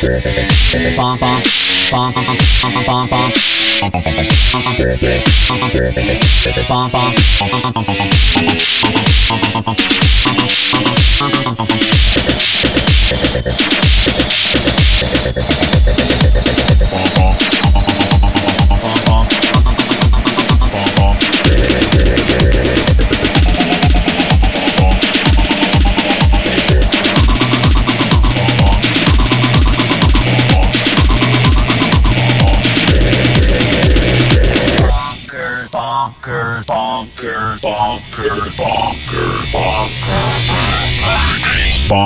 bonk bonk bonk bonk bonk bonk bonkers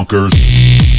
bonkers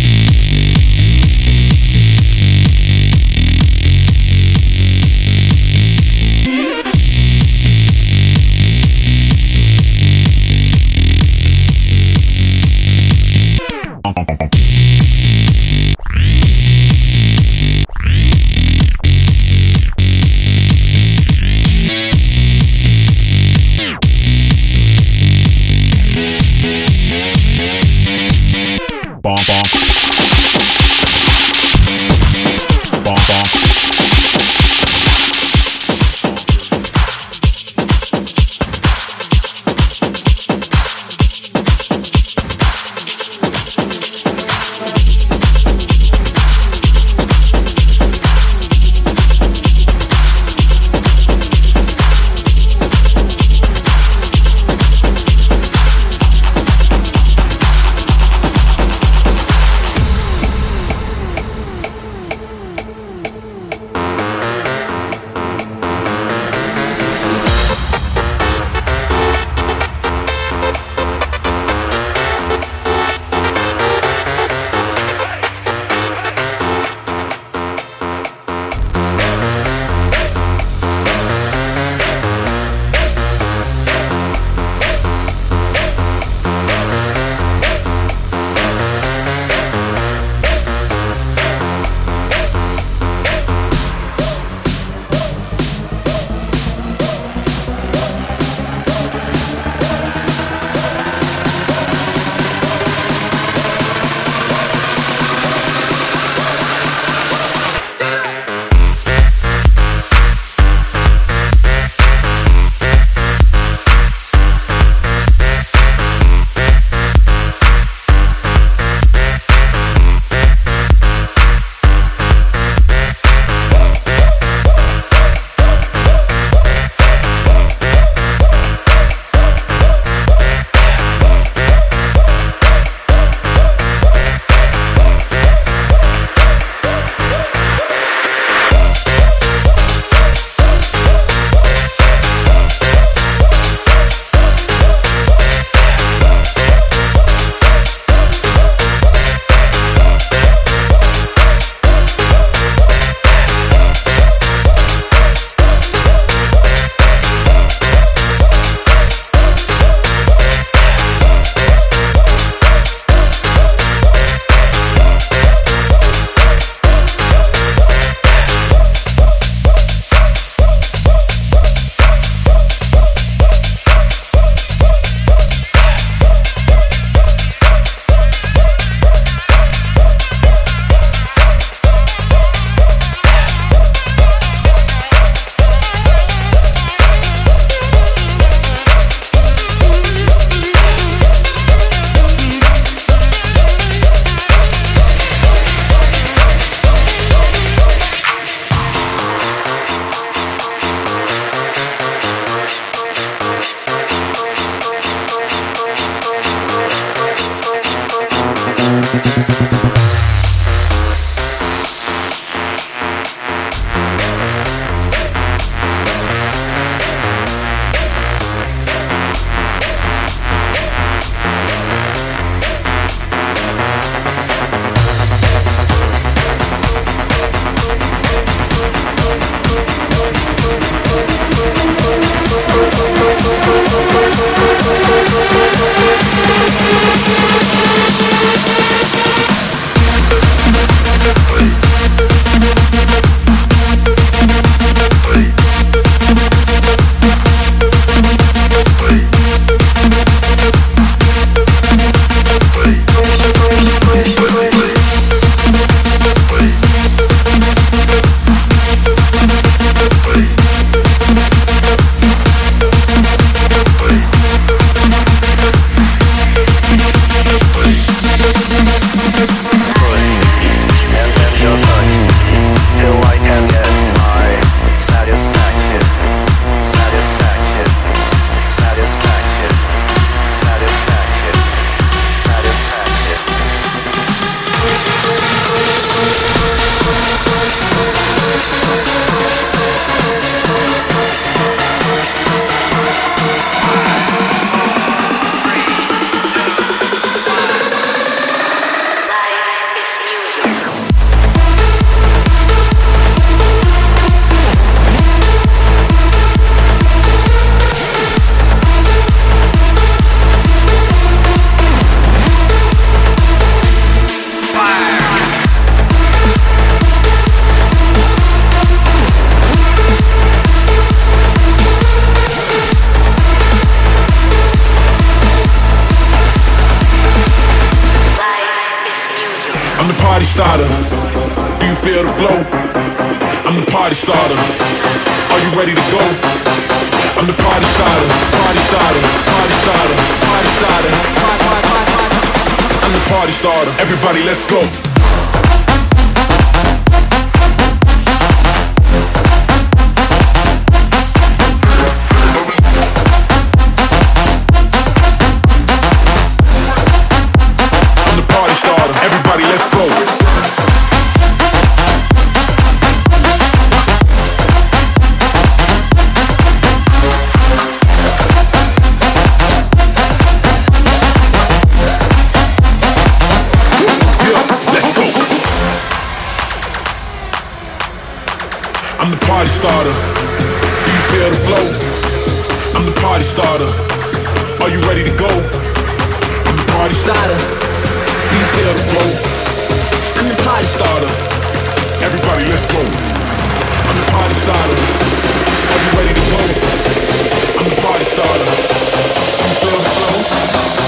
party starter. Do you feel the flow? I'm the party starter. Are you ready to go? I'm the party starter, party starter, party starter, party starter. I'm the party starter. Everybody, let's go. Starter. Are you ready to go? I'm the party starter. Do you feel the flow? I'm the party starter. Everybody, let's go. I'm the party starter. Are you ready to go? I'm the party starter. You feel the flow?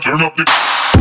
Turn up the.